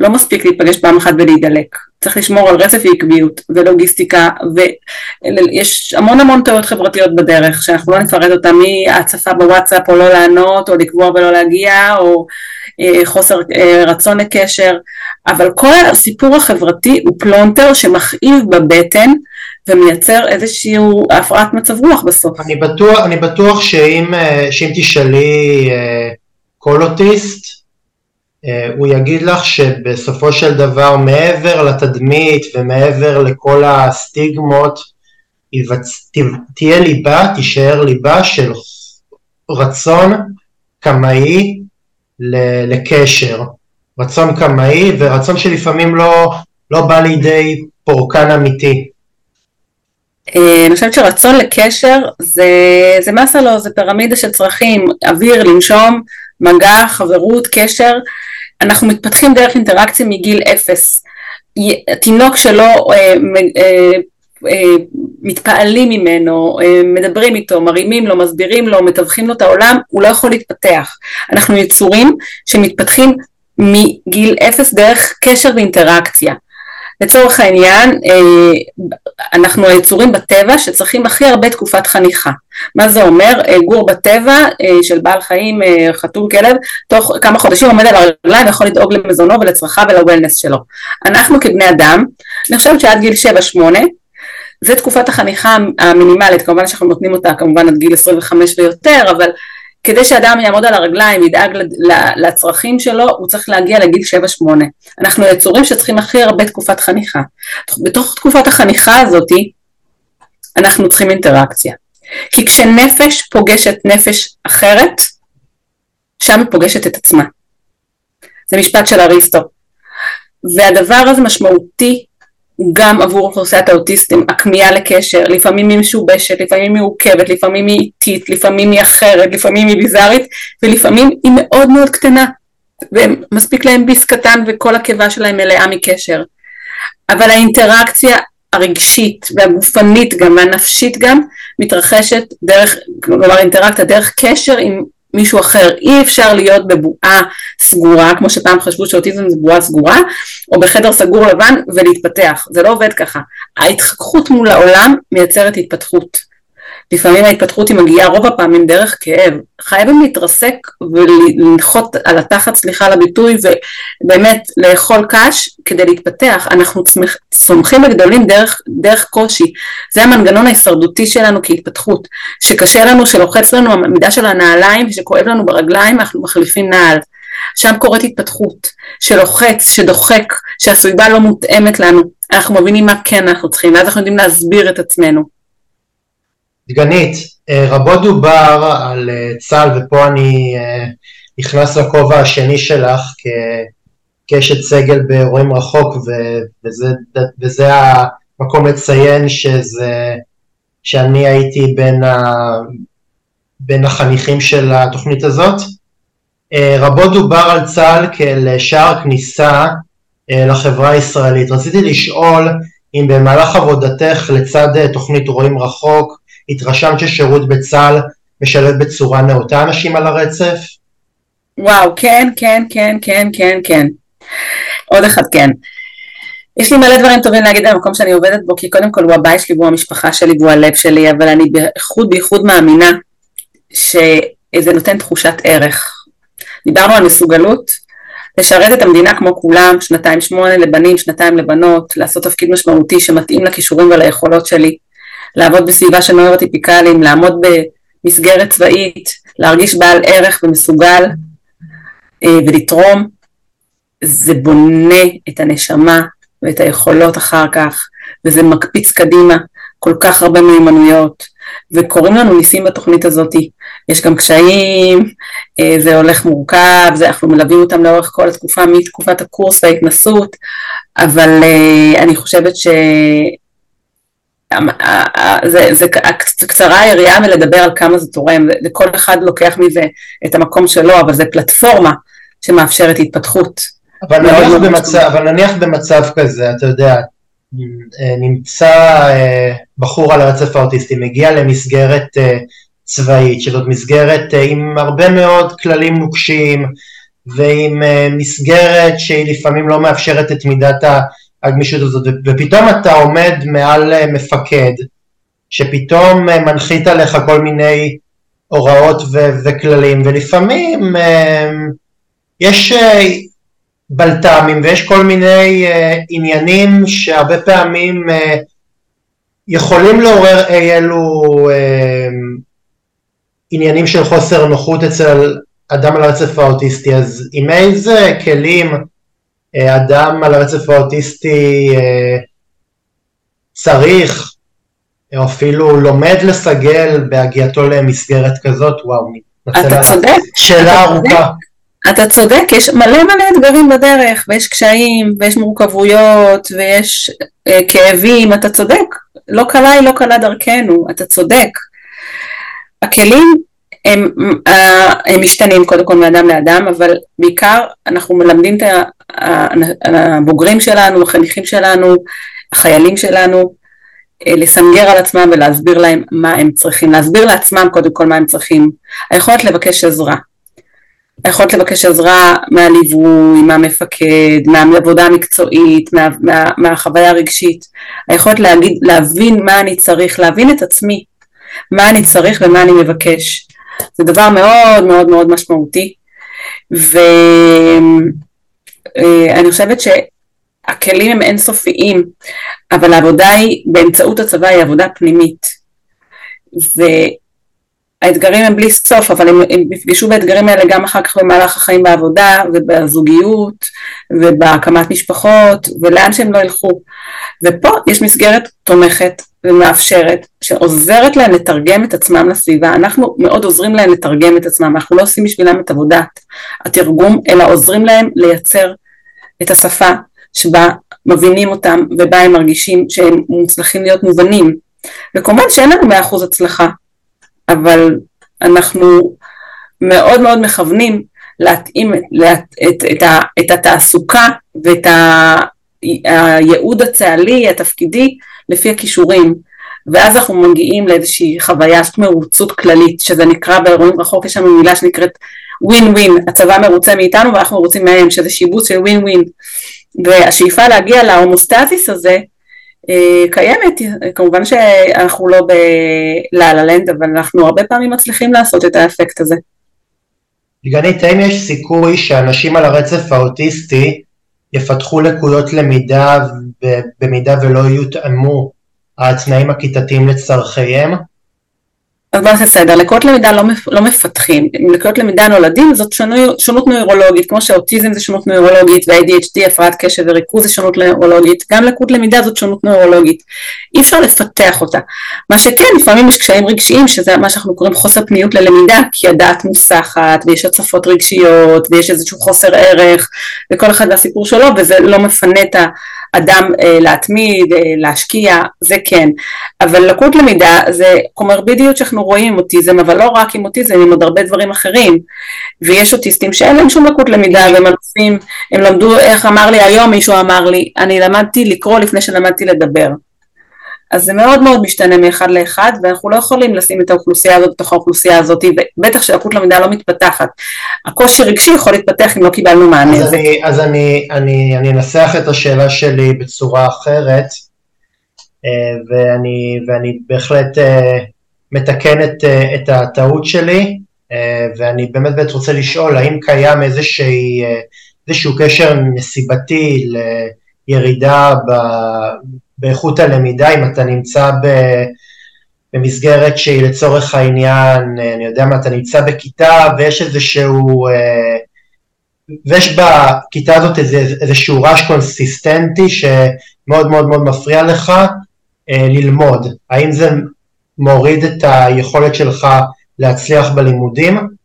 לא מספיק להיפגש פעם אחת ולהידלק, צריך לשמור על רצף ועקביות ולוגיסטיקה ויש המון המון טעויות חברתיות בדרך שאנחנו לא נפרט אותה מהצפה בוואטסאפ או לא לענות או לקבוע ולא להגיע או אה, חוסר אה, רצון לקשר אבל כל הסיפור החברתי הוא פלונטר שמכאיב בבטן ומייצר איזושהי הפרעת מצב רוח בסוף. אני בטוח, אני בטוח שאם, אה, שאם תשאלי כל אוטיסט אה, הוא יגיד לך שבסופו של דבר מעבר לתדמית ומעבר לכל הסטיגמות תהיה ליבה, תישאר ליבה של רצון קמאי לקשר, רצון קמאי ורצון שלפעמים לא, לא בא לידי פורקן אמיתי. אה, אני חושבת שרצון לקשר זה, זה מסלו, זה פירמידה של צרכים, אוויר, לנשום, מגע, חברות, קשר, אנחנו מתפתחים דרך אינטראקציה מגיל אפס. תינוק שלא אה, אה, אה, מתפעלים ממנו, אה, מדברים איתו, מרימים לו, מסבירים לו, מתווכים לו את העולם, הוא לא יכול להתפתח. אנחנו יצורים שמתפתחים מגיל אפס דרך קשר ואינטראקציה. לצורך העניין, אה, אנחנו היצורים בטבע שצריכים הכי הרבה תקופת חניכה. מה זה אומר? אה, גור בטבע אה, של בעל חיים, חתול, כלב, תוך כמה חודשים עומד על הרגליים ויכול לדאוג למזונו ולצרכיו ולוולנס שלו. אנחנו כבני אדם, אני חושבת שעד גיל 7-8, זה תקופת החניכה המינימלית, כמובן שאנחנו נותנים אותה כמובן עד גיל 25 ויותר, אבל כדי שאדם יעמוד על הרגליים, ידאג לצרכים שלו, הוא צריך להגיע לגיל 7-8. אנחנו יצורים שצריכים הכי הרבה תקופת חניכה. בתוך תקופת החניכה הזאת, אנחנו צריכים אינטראקציה. כי כשנפש פוגשת נפש אחרת, שם היא פוגשת את עצמה. זה משפט של אריסטו. והדבר הזה משמעותי גם עבור אוכלוסיית האוטיסטים, הכמיהה לקשר, לפעמים היא משובשת, לפעמים היא מעוכבת, לפעמים היא איטית, לפעמים היא אחרת, לפעמים היא ביזארית, ולפעמים היא מאוד מאוד קטנה, ומספיק להם ביס קטן וכל הקיבה שלהם מלאה מקשר. אבל האינטראקציה הרגשית והגופנית גם והנפשית גם מתרחשת דרך, כלומר אינטראקציה דרך קשר עם מישהו אחר. אי אפשר להיות בבועה סגורה, כמו שפעם חשבו שאוטיזם זה בועה סגורה, או בחדר סגור לבן ולהתפתח. זה לא עובד ככה. ההתחככות מול העולם מייצרת התפתחות. לפעמים ההתפתחות היא מגיעה רוב הפעמים דרך כאב. חייבים להתרסק ולנחות על התחת, סליחה על הביטוי, ובאמת לאכול קש כדי להתפתח. אנחנו צומחים וגדולים דרך, דרך קושי. זה המנגנון ההישרדותי שלנו כהתפתחות. שקשה לנו, שלוחץ לנו המידה של הנעליים ושכואב לנו ברגליים, אנחנו מחליפים נעל. שם קורית התפתחות, שלוחץ, שדוחק, שהסביבה לא מותאמת לנו. אנחנו מבינים מה כן אנחנו צריכים, ואז אנחנו יודעים להסביר את עצמנו. דגנית, אה, רבות דובר על אה, צה"ל ופה אני אה, נכנס לכובע השני שלך כקשת סגל באירועים רחוק וזה, וזה המקום לציין שזה, שאני הייתי בין, ה, בין החניכים של התוכנית הזאת. רבות דובר על צה"ל כאל שער כניסה לחברה הישראלית. רציתי לשאול אם במהלך עבודתך לצד תוכנית רואים רחוק התרשמת ששירות בצה"ל משלב בצורה נאותה אנשים על הרצף? וואו, כן, כן, כן, כן, כן, כן. עוד אחד כן. יש לי מלא דברים טובים להגיד על המקום שאני עובדת בו, כי קודם כל הוא הבית שלי והוא המשפחה שלי והוא הלב שלי, אבל אני בייחוד בייחוד מאמינה שזה נותן תחושת ערך. דיברנו על מסוגלות, לשרת את המדינה כמו כולם, שנתיים שמונה לבנים, שנתיים לבנות, לעשות תפקיד משמעותי שמתאים לכישורים וליכולות שלי, לעבוד בסביבה של נוירוטיפיקלים, לעמוד במסגרת צבאית, להרגיש בעל ערך ומסוגל אה, ולתרום, זה בונה את הנשמה ואת היכולות אחר כך, וזה מקפיץ קדימה כל כך הרבה מיומנויות, וקורים לנו ניסים בתוכנית הזאת, יש גם קשיים, אה, זה הולך מורכב, זה, אנחנו מלווים אותם לאורך כל התקופה, מתקופת הקורס וההתנסות, אבל אה, אני חושבת ש... זה, זה קצרה היריעה מלדבר על כמה זה תורם, וכל אחד לוקח מזה את המקום שלו, אבל זה פלטפורמה שמאפשרת התפתחות. אבל נניח, במצב, אבל נניח במצב כזה, אתה יודע, נמצא אה, בחור על הרצף האוטיסטי, מגיע למסגרת אה, צבאית, שזאת מסגרת אה, עם הרבה מאוד כללים נוקשים, ועם מסגרת שהיא לפעמים לא מאפשרת את מידת הגמישות הזאת, ופתאום אתה עומד מעל מפקד, שפתאום מנחית עליך כל מיני הוראות ו- וכללים, ולפעמים יש בלת"מים ויש כל מיני עניינים שהרבה פעמים יכולים לעורר אי אלו עניינים של חוסר נוחות אצל אדם על הרצף האוטיסטי, אז עם איזה כלים אדם על הרצף האוטיסטי uh, צריך או אפילו לומד לסגל בהגיעתו למסגרת כזאת, וואו, אתה צודק. שאלה ארוכה. אתה צודק, יש מלא מלא אתגרים בדרך, ויש קשיים, ויש מורכבויות, ויש אה, כאבים, אתה צודק, לא קלה היא לא קלה דרכנו, אתה צודק. הכלים הם, אה, הם משתנים קודם כל מאדם לאדם, אבל בעיקר אנחנו מלמדים את הבוגרים שלנו, החניכים שלנו, החיילים שלנו, אה, לסנגר על עצמם ולהסביר להם מה הם צריכים, להסביר לעצמם קודם כל מה הם צריכים, היכולת לבקש עזרה. היכולת לבקש עזרה מהליווי, מהמפקד, מהעבודה המקצועית, מה, מה, מהחוויה הרגשית, היכולת להגיד, להבין מה אני צריך, להבין את עצמי, מה אני צריך ומה אני מבקש. זה דבר מאוד מאוד מאוד משמעותי, ואני אה, חושבת שהכלים הם אינסופיים, אבל העבודה היא, באמצעות הצבא היא עבודה פנימית. ו... האתגרים הם בלי סוף, אבל הם, הם יפגשו באתגרים האלה גם אחר כך במהלך החיים בעבודה ובזוגיות ובהקמת משפחות ולאן שהם לא ילכו. ופה יש מסגרת תומכת ומאפשרת שעוזרת להם לתרגם את עצמם לסביבה. אנחנו מאוד עוזרים להם לתרגם את עצמם, אנחנו לא עושים בשבילם את עבודת התרגום, אלא עוזרים להם לייצר את השפה שבה מבינים אותם ובה הם מרגישים שהם מוצלחים להיות מובנים. וכמובן שאין לנו מאה אחוז הצלחה, אבל אנחנו מאוד מאוד מכוונים להתאים את, את, את, את התעסוקה ואת הייעוד הצה"לי, התפקידי, לפי הכישורים. ואז אנחנו מגיעים לאיזושהי חוויית מרוצות כללית, שזה נקרא באירועים רחוק, יש לנו מילה שנקראת ווין ווין, הצבא מרוצה מאיתנו ואנחנו מרוצים מהם, שזה שיבוץ של ווין ווין. והשאיפה להגיע להומוסטזיס הזה, קיימת, כמובן שאנחנו לא בלה לנד, אבל אנחנו הרבה פעמים מצליחים לעשות את האפקט הזה. דגנית, האם יש סיכוי שאנשים על הרצף האוטיסטי יפתחו לקויות למידה במידה ולא יותאמו התנאים הכיתתיים לצורכיהם? אז בוא נעשה סדר, לקויות למידה לא, לא מפתחים, לקויות למידה נולדים זאת שונות, שונות נוירולוגית, כמו שאוטיזם זה שונות נוירולוגית ו-ADHD, הפרעת קשב וריכוז זה שונות נוירולוגית, גם לקות למידה זאת שונות נוירולוגית, אי אפשר לפתח אותה. מה שכן, לפעמים יש קשיים רגשיים, שזה מה שאנחנו קוראים חוסר פניות ללמידה, כי הדעת מוסחת, ויש הצפות רגשיות, ויש איזשהו חוסר ערך, וכל אחד והסיפור שלו, וזה לא מפנה את ה... אדם אה, להתמיד, אה, להשקיע, זה כן. אבל לקות למידה זה קומרבידיות שאנחנו רואים עם אוטיזם, אבל לא רק עם אוטיזם, עם עוד הרבה דברים אחרים. ויש אוטיסטים שאין להם שום לקות למידה, והם אלופים, הם למדו, איך אמר לי היום, מישהו אמר לי, אני למדתי לקרוא לפני שלמדתי לדבר. אז זה מאוד מאוד משתנה מאחד לאחד ואנחנו לא יכולים לשים את האוכלוסייה הזאת בתוך האוכלוסייה הזאת ובטח שלקות למידה לא מתפתחת. הקושי רגשי יכול להתפתח אם לא קיבלנו מענה. אז, אני, אז אני, אני, אני אנסח את השאלה שלי בצורה אחרת אה, ואני, ואני בהחלט אה, מתקן את, אה, את הטעות שלי ואני באמת באמת רוצה לשאול האם קיים איזושהי, איזשהו קשר נסיבתי לירידה ב, באיכות הלמידה, אם אתה נמצא ב, במסגרת שהיא לצורך העניין, אני יודע מה, אתה נמצא בכיתה ויש איזשהו, אה, ויש בכיתה הזאת איזה, איזשהו רעש קונסיסטנטי שמאוד מאוד מאוד מפריע לך אה, ללמוד, האם זה מוריד את היכולת שלך להצליח בלימודים?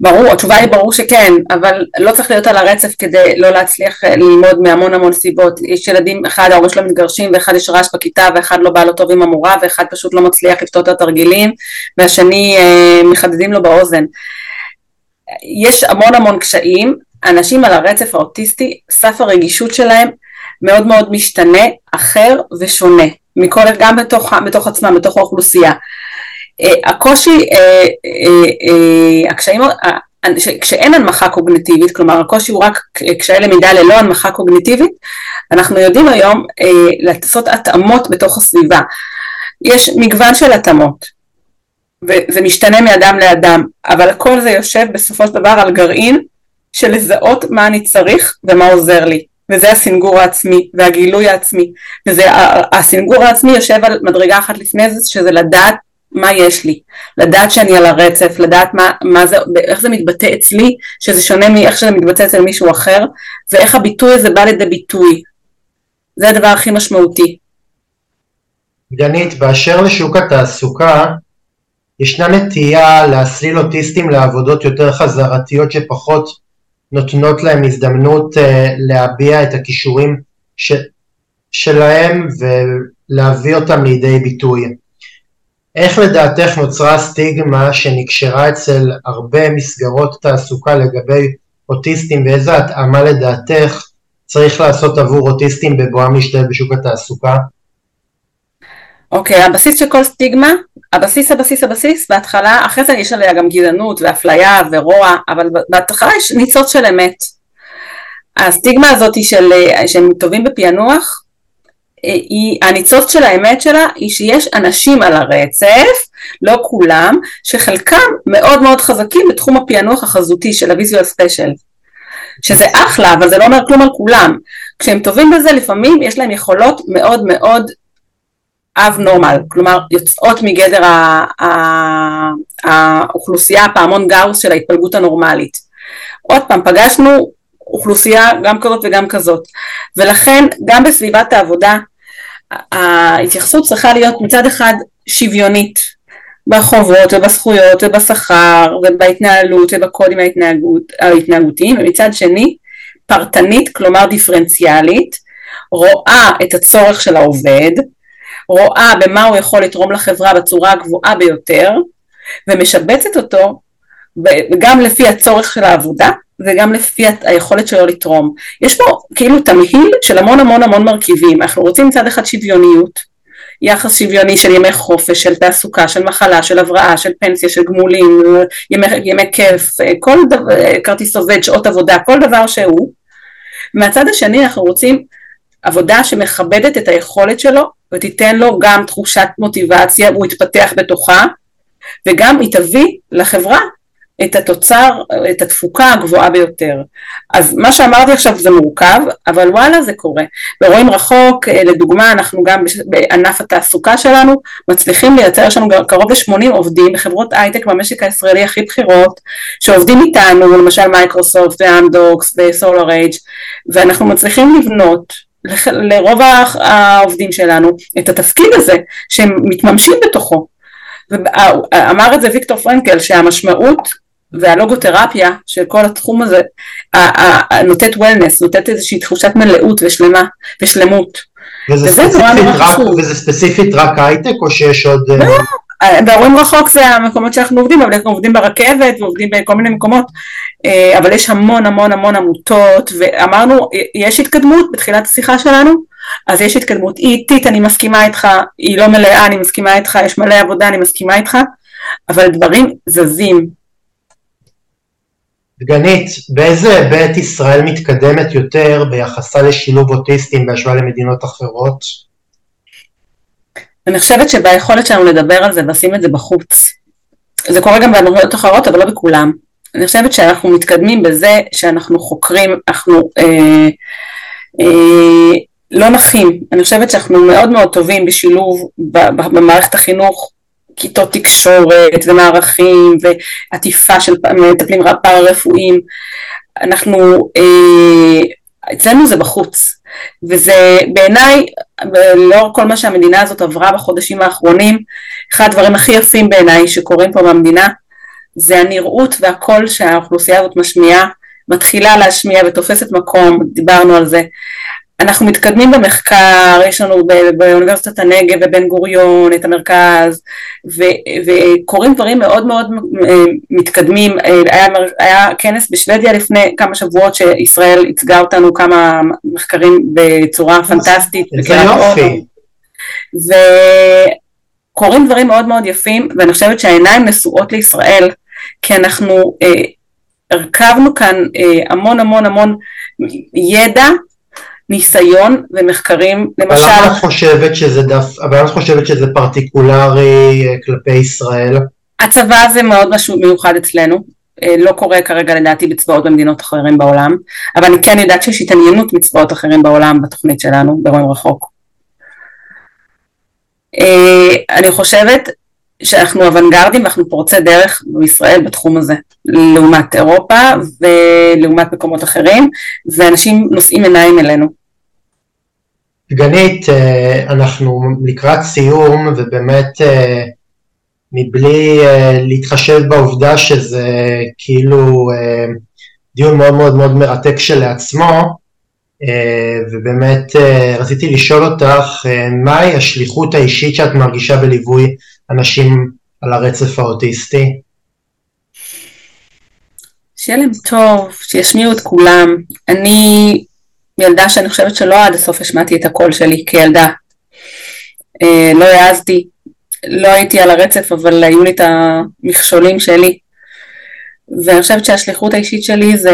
ברור, התשובה היא ברור שכן, אבל לא צריך להיות על הרצף כדי לא להצליח אה, ללמוד מהמון המון סיבות. יש ילדים, אחד ההורים שלו מתגרשים ואחד יש רעש בכיתה ואחד לא בא לו טוב עם המורה ואחד פשוט לא מצליח לפתור את התרגילים והשני אה, מחדדים לו באוזן. יש המון המון קשיים, אנשים על הרצף האוטיסטי, סף הרגישות שלהם מאוד מאוד משתנה, אחר ושונה, מכל, גם בתוך, בתוך עצמם, בתוך האוכלוסייה. אה, הקושי, אה, אה, הקשיים, כשאין הנמכה קוגניטיבית, כלומר הקושי הוא רק קשיי למידה ללא הנמכה קוגניטיבית, אנחנו יודעים היום לעשות התאמות בתוך הסביבה. יש מגוון של התאמות, וזה משתנה מאדם לאדם, אבל כל זה יושב בסופו של דבר על גרעין של לזהות מה אני צריך ומה עוזר לי. וזה הסינגור העצמי והגילוי העצמי והסינגור העצמי יושב על מדרגה אחת לפני זה שזה לדעת מה יש לי, לדעת שאני על הרצף, לדעת מה, מה זה, איך זה מתבטא אצלי, שזה שונה מאיך שזה מתבטא אצל מישהו אחר, ואיך הביטוי הזה בא לידי ביטוי. זה הדבר הכי משמעותי. גנית, באשר לשוק התעסוקה, ישנה נטייה להסליל אוטיסטים לעבודות יותר חזרתיות שפחות נותנות להם הזדמנות uh, להביע את הכישורים ש... שלהם ולהביא אותם לידי ביטוי. איך לדעתך נוצרה סטיגמה שנקשרה אצל הרבה מסגרות תעסוקה לגבי אוטיסטים ואיזה התאמה לדעתך צריך לעשות עבור אוטיסטים בבואם להשתלב בשוק התעסוקה? אוקיי, okay, הבסיס של כל סטיגמה, הבסיס, הבסיס, הבסיס, בהתחלה, אחרי זה יש עליה גם גזענות ואפליה ורוע, אבל בהתחלה יש ניצוץ של אמת. הסטיגמה הזאת של שהם טובים בפענוח, היא, הניצוץ של האמת שלה היא שיש אנשים על הרצף, לא כולם, שחלקם מאוד מאוד חזקים בתחום הפענוח החזותי של ה visual spatial. שזה אחלה, אבל זה לא אומר כלום על כולם. כשהם טובים בזה, לפעמים יש להם יכולות מאוד מאוד abnormal, כלומר יוצאות מגדר האוכלוסייה, הפעמון גאוס של ההתפלגות הנורמלית. עוד פעם, פגשנו אוכלוסייה גם כזאת וגם כזאת, ולכן גם בסביבת העבודה ההתייחסות צריכה להיות מצד אחד שוויונית בחובות ובזכויות ובשכר ובהתנהלות ובקודים ההתנהגות, ההתנהגותיים ומצד שני פרטנית כלומר דיפרנציאלית רואה את הצורך של העובד רואה במה הוא יכול לתרום לחברה בצורה הגבוהה ביותר ומשבצת אותו גם לפי הצורך של העבודה וגם לפי היכולת שלו לתרום. יש פה כאילו תמהיל של המון המון המון מרכיבים, אנחנו רוצים מצד אחד שוויוניות, יחס שוויוני של ימי חופש, של תעסוקה, של מחלה, של הבראה, של פנסיה, של גמולים, ימי, ימי כיף, כל דבר, כרטיס עובד, שעות עבודה, כל דבר שהוא. מהצד השני אנחנו רוצים עבודה שמכבדת את היכולת שלו ותיתן לו גם תחושת מוטיבציה, הוא יתפתח בתוכה וגם היא תביא לחברה את התוצר, את התפוקה הגבוהה ביותר. אז מה שאמרתי עכשיו זה מורכב, אבל וואלה זה קורה. ורואים רחוק, אה, לדוגמה, אנחנו גם בענף התעסוקה שלנו מצליחים לייצר, יש לנו קרוב ל-80 עובדים בחברות הייטק במשק הישראלי הכי בכירות, שעובדים איתנו, למשל מייקרוסופט ואמדוקס ו SolarEdge, ואנחנו מצליחים לבנות לרוב העובדים שלנו את התפקיד הזה, שהם מתממשים בתוכו. ואמר את זה ויקטור פרנקל שהמשמעות והלוגותרפיה של כל התחום הזה נותנת וולנס, נותנת איזושהי תחושת מלאות ושלמה ושלמות. וזה, וזה, רק, וזה ספציפית רק הייטק או שיש עוד... לא, בהורים רחוק זה המקומות שאנחנו עובדים, אבל אנחנו עובדים ברכבת ועובדים בכל מיני מקומות, אה, אבל יש המון המון המון עמותות, ואמרנו, יש התקדמות בתחילת השיחה שלנו, אז יש התקדמות. היא איטית, אני מסכימה איתך, היא לא מלאה, אני מסכימה איתך, יש מלא עבודה, אני מסכימה איתך, אבל דברים זזים. דגנית, באיזה היבט ישראל מתקדמת יותר ביחסה לשילוב אוטיסטים בהשוואה למדינות אחרות? אני חושבת שביכולת שלנו לדבר על זה ולשים את זה בחוץ. זה קורה גם במדינות אחרות, אבל לא בכולם. אני חושבת שאנחנו מתקדמים בזה שאנחנו חוקרים, אנחנו אה, אה, לא נחים. אני חושבת שאנחנו מאוד מאוד טובים בשילוב במערכת החינוך, כיתות תקשורת ומערכים ועטיפה של מטפלים פארה-רפואיים. אנחנו, אה, אצלנו זה בחוץ. וזה בעיניי, לאור כל מה שהמדינה הזאת עברה בחודשים האחרונים, אחד הדברים הכי יפים בעיניי שקורים פה במדינה, זה הנראות והקול שהאוכלוסייה הזאת משמיעה, מתחילה להשמיע ותופסת מקום, דיברנו על זה. אנחנו מתקדמים במחקר, יש לנו באוניברסיטת הנגב ובן גוריון את המרכז, ו- וקורים דברים מאוד מאוד מתקדמים. היה, היה כנס בשוודיה לפני כמה שבועות שישראל ייצגה אותנו כמה מחקרים בצורה פנטסטית. זה יופי. וקורים דברים מאוד מאוד יפים, ואני חושבת שהעיניים נשואות לישראל, כי אנחנו אה, הרכבנו כאן אה, המון המון המון ידע ניסיון ומחקרים, למשל... אבל למה את חושבת שזה דף, אבל את חושבת שזה פרטיקולרי אה, כלפי ישראל? הצבא זה מאוד משהו מיוחד אצלנו, אה, לא קורה כרגע לדעתי בצבאות במדינות אחרים בעולם, אבל אני כן יודעת שיש התעניינות מצבאות אחרים בעולם בתוכנית שלנו, ברואים רחוק. אה, אני חושבת שאנחנו אוונגרדים ואנחנו פורצי דרך בישראל בתחום הזה, לעומת אירופה ולעומת מקומות אחרים, ואנשים נושאים עיניים אלינו. דגנית, אה, אנחנו לקראת סיום, ובאמת אה, מבלי אה, להתחשב בעובדה שזה כאילו דיון מאוד מאוד מאוד מרתק כשלעצמו, ובאמת רציתי לשאול אותך, מהי השליחות האישית שאת מרגישה בליווי אנשים על הרצף האוטיסטי? שיהיה להם טוב, שישמיעו את כולם. אני ילדה שאני חושבת שלא עד הסוף השמעתי את הקול שלי כילדה. אה, לא העזתי, לא הייתי על הרצף, אבל היו לי את המכשולים שלי. ואני חושבת שהשליחות האישית שלי זה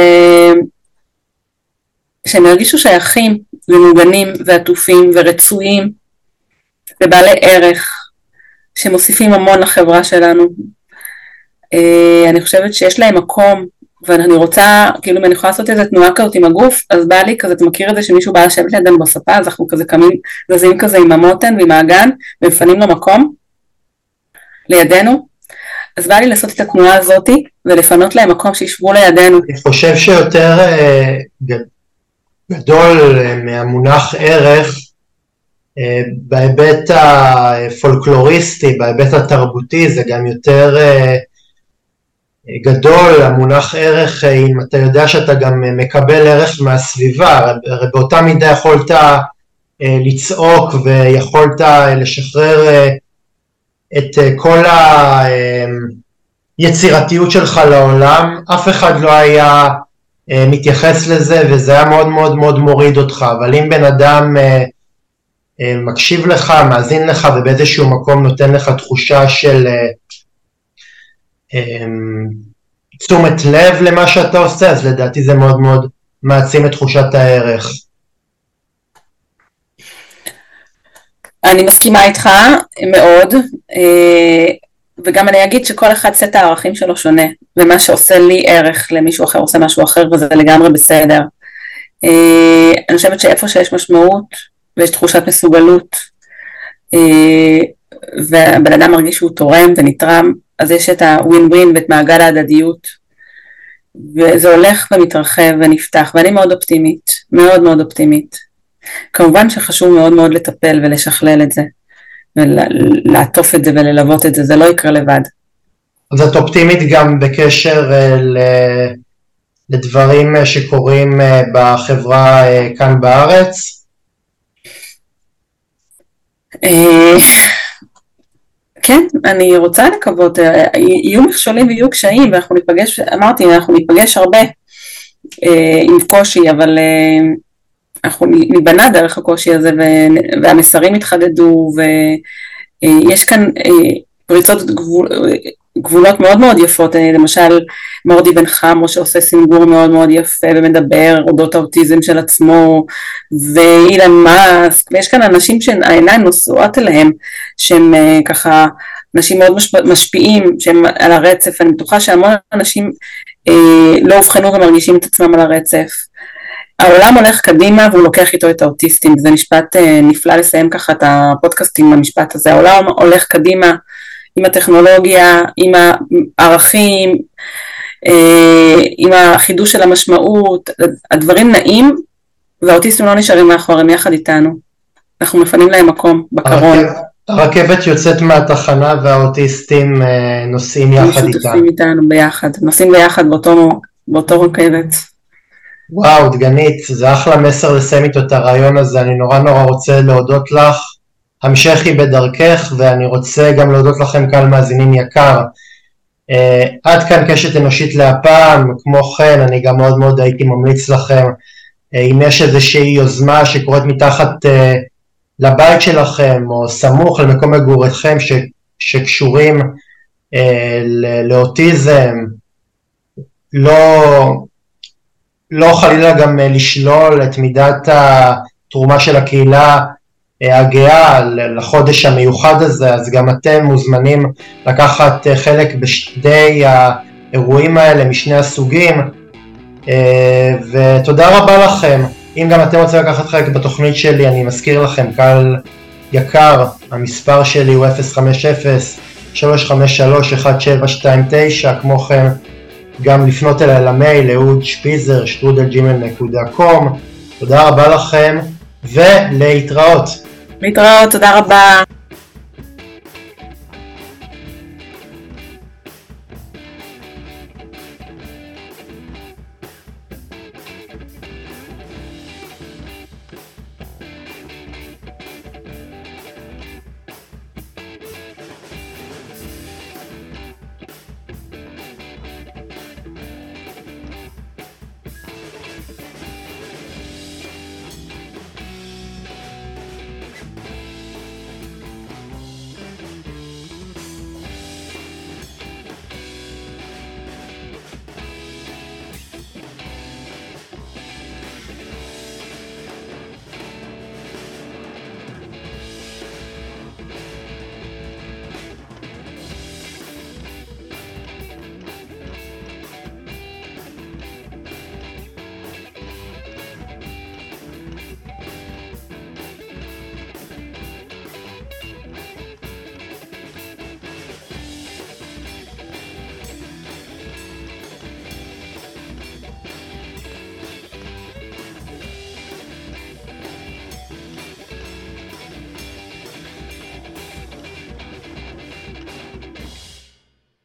שהם ירגישו שייכים ומוגנים ועטופים ורצויים ובעלי ערך שמוסיפים המון לחברה שלנו. אה, אני חושבת שיש להם מקום, ואני רוצה, כאילו אם אני יכולה לעשות איזה תנועה כזאת עם הגוף, אז בא לי כזה, אתה מכיר את זה שמישהו בא לשבת לידם בספה, אז אנחנו כזה קמים, זזים כזה עם המותן ועם האגן, ומפנים לו מקום, לידינו, אז בא לי לעשות את התנועה הזאתי, ולפנות להם מקום שישבו לידינו. אני חושב שיותר אה, גדול אה, מהמונח ערך, בהיבט הפולקלוריסטי, בהיבט התרבותי, זה גם יותר אה, גדול, המונח ערך, אם אתה יודע שאתה גם מקבל ערך מהסביבה, הרי באותה מידה יכולת לצעוק ויכולת לשחרר את כל היצירתיות שלך לעולם, אף אחד לא היה מתייחס לזה וזה היה מאוד מאוד מאוד מוריד אותך, אבל אם בן אדם אה, מקשיב לך, מאזין לך ובאיזשהו מקום נותן לך תחושה של אה, אמ, תשומת לב למה שאתה עושה, אז לדעתי זה מאוד מאוד מעצים את תחושת הערך. אני מסכימה איתך מאוד, אה, וגם אני אגיד שכל אחד סט הערכים שלו שונה, ומה שעושה לי ערך למישהו אחר עושה משהו אחר וזה לגמרי בסדר. אני חושבת שאיפה שיש משמעות ויש תחושת מסוגלות, אה, והבן אדם מרגיש שהוא תורם ונתרם, אז יש את הווין ווין ואת מעגל ההדדיות, וזה הולך ומתרחב ונפתח, ואני מאוד אופטימית, מאוד מאוד אופטימית. כמובן שחשוב מאוד מאוד לטפל ולשכלל את זה, ולעטוף את זה וללוות את זה, זה לא יקרה לבד. אז את אופטימית גם בקשר אה, ל... לדברים אה, שקורים בחברה כאן בארץ? אה, כן, אני רוצה לקוות, אה, יהיו מכשולים ויהיו קשיים ואנחנו ניפגש, אמרתי, אנחנו ניפגש הרבה אה, עם קושי, אבל אנחנו ניבנה דרך הקושי הזה והמסרים התחדדו ויש כאן פריצות גבול, גבולות מאוד מאוד יפות, למשל מורדי בן חמו שעושה סינגור מאוד מאוד יפה ומדבר אודות האוטיזם של עצמו ואילן מאסק ויש כאן אנשים שהעיניים נשואות אליהם שהם ככה אנשים מאוד משפיעים שהם על הרצף, אני בטוחה שהמון אנשים אה, לא אובחנו ומרגישים את עצמם על הרצף. העולם הולך קדימה והוא לוקח איתו את האוטיסטים, זה משפט אה, נפלא לסיים ככה את הפודקאסט עם המשפט הזה, העולם הולך קדימה עם הטכנולוגיה, עם הערכים, אה, עם החידוש של המשמעות, הדברים נעים והאוטיסטים לא נשארים מאחור, הם יחד איתנו, אנחנו מפנים להם מקום בקרון. הרכבת יוצאת מהתחנה והאוטיסטים אה, נוסעים יחד איתה. שותפים איתנו ביחד, נוסעים ביחד באותו, באותו רכבת. וואו, דגנית, זה אחלה מסר לסיים איתו את הרעיון הזה, אני נורא נורא רוצה להודות לך. המשכי בדרכך, ואני רוצה גם להודות לכם קהל מאזינים יקר. Uh, עד כאן קשת אנושית להפעם, כמו כן אני גם מאוד מאוד הייתי ממליץ לכם, uh, אם יש איזושהי יוזמה שקורית מתחת uh, לבית שלכם או סמוך למקום מגוריכם ש, שקשורים אה, לאוטיזם, לא, לא חלילה גם אה, לשלול את מידת התרומה של הקהילה אה, הגאה לחודש המיוחד הזה, אז גם אתם מוזמנים לקחת אה, חלק בשני האירועים האלה משני הסוגים, ותודה רבה לכם. אם גם אתם רוצים לקחת חלק בתוכנית שלי, אני מזכיר לכם, קהל יקר, המספר שלי הוא 050-353-1729, כמו כן גם לפנות אליי למייל, אהוד שפיזר, שטרודלג'ימל.קום, תודה רבה לכם, ולהתראות. להתראות, תודה רבה.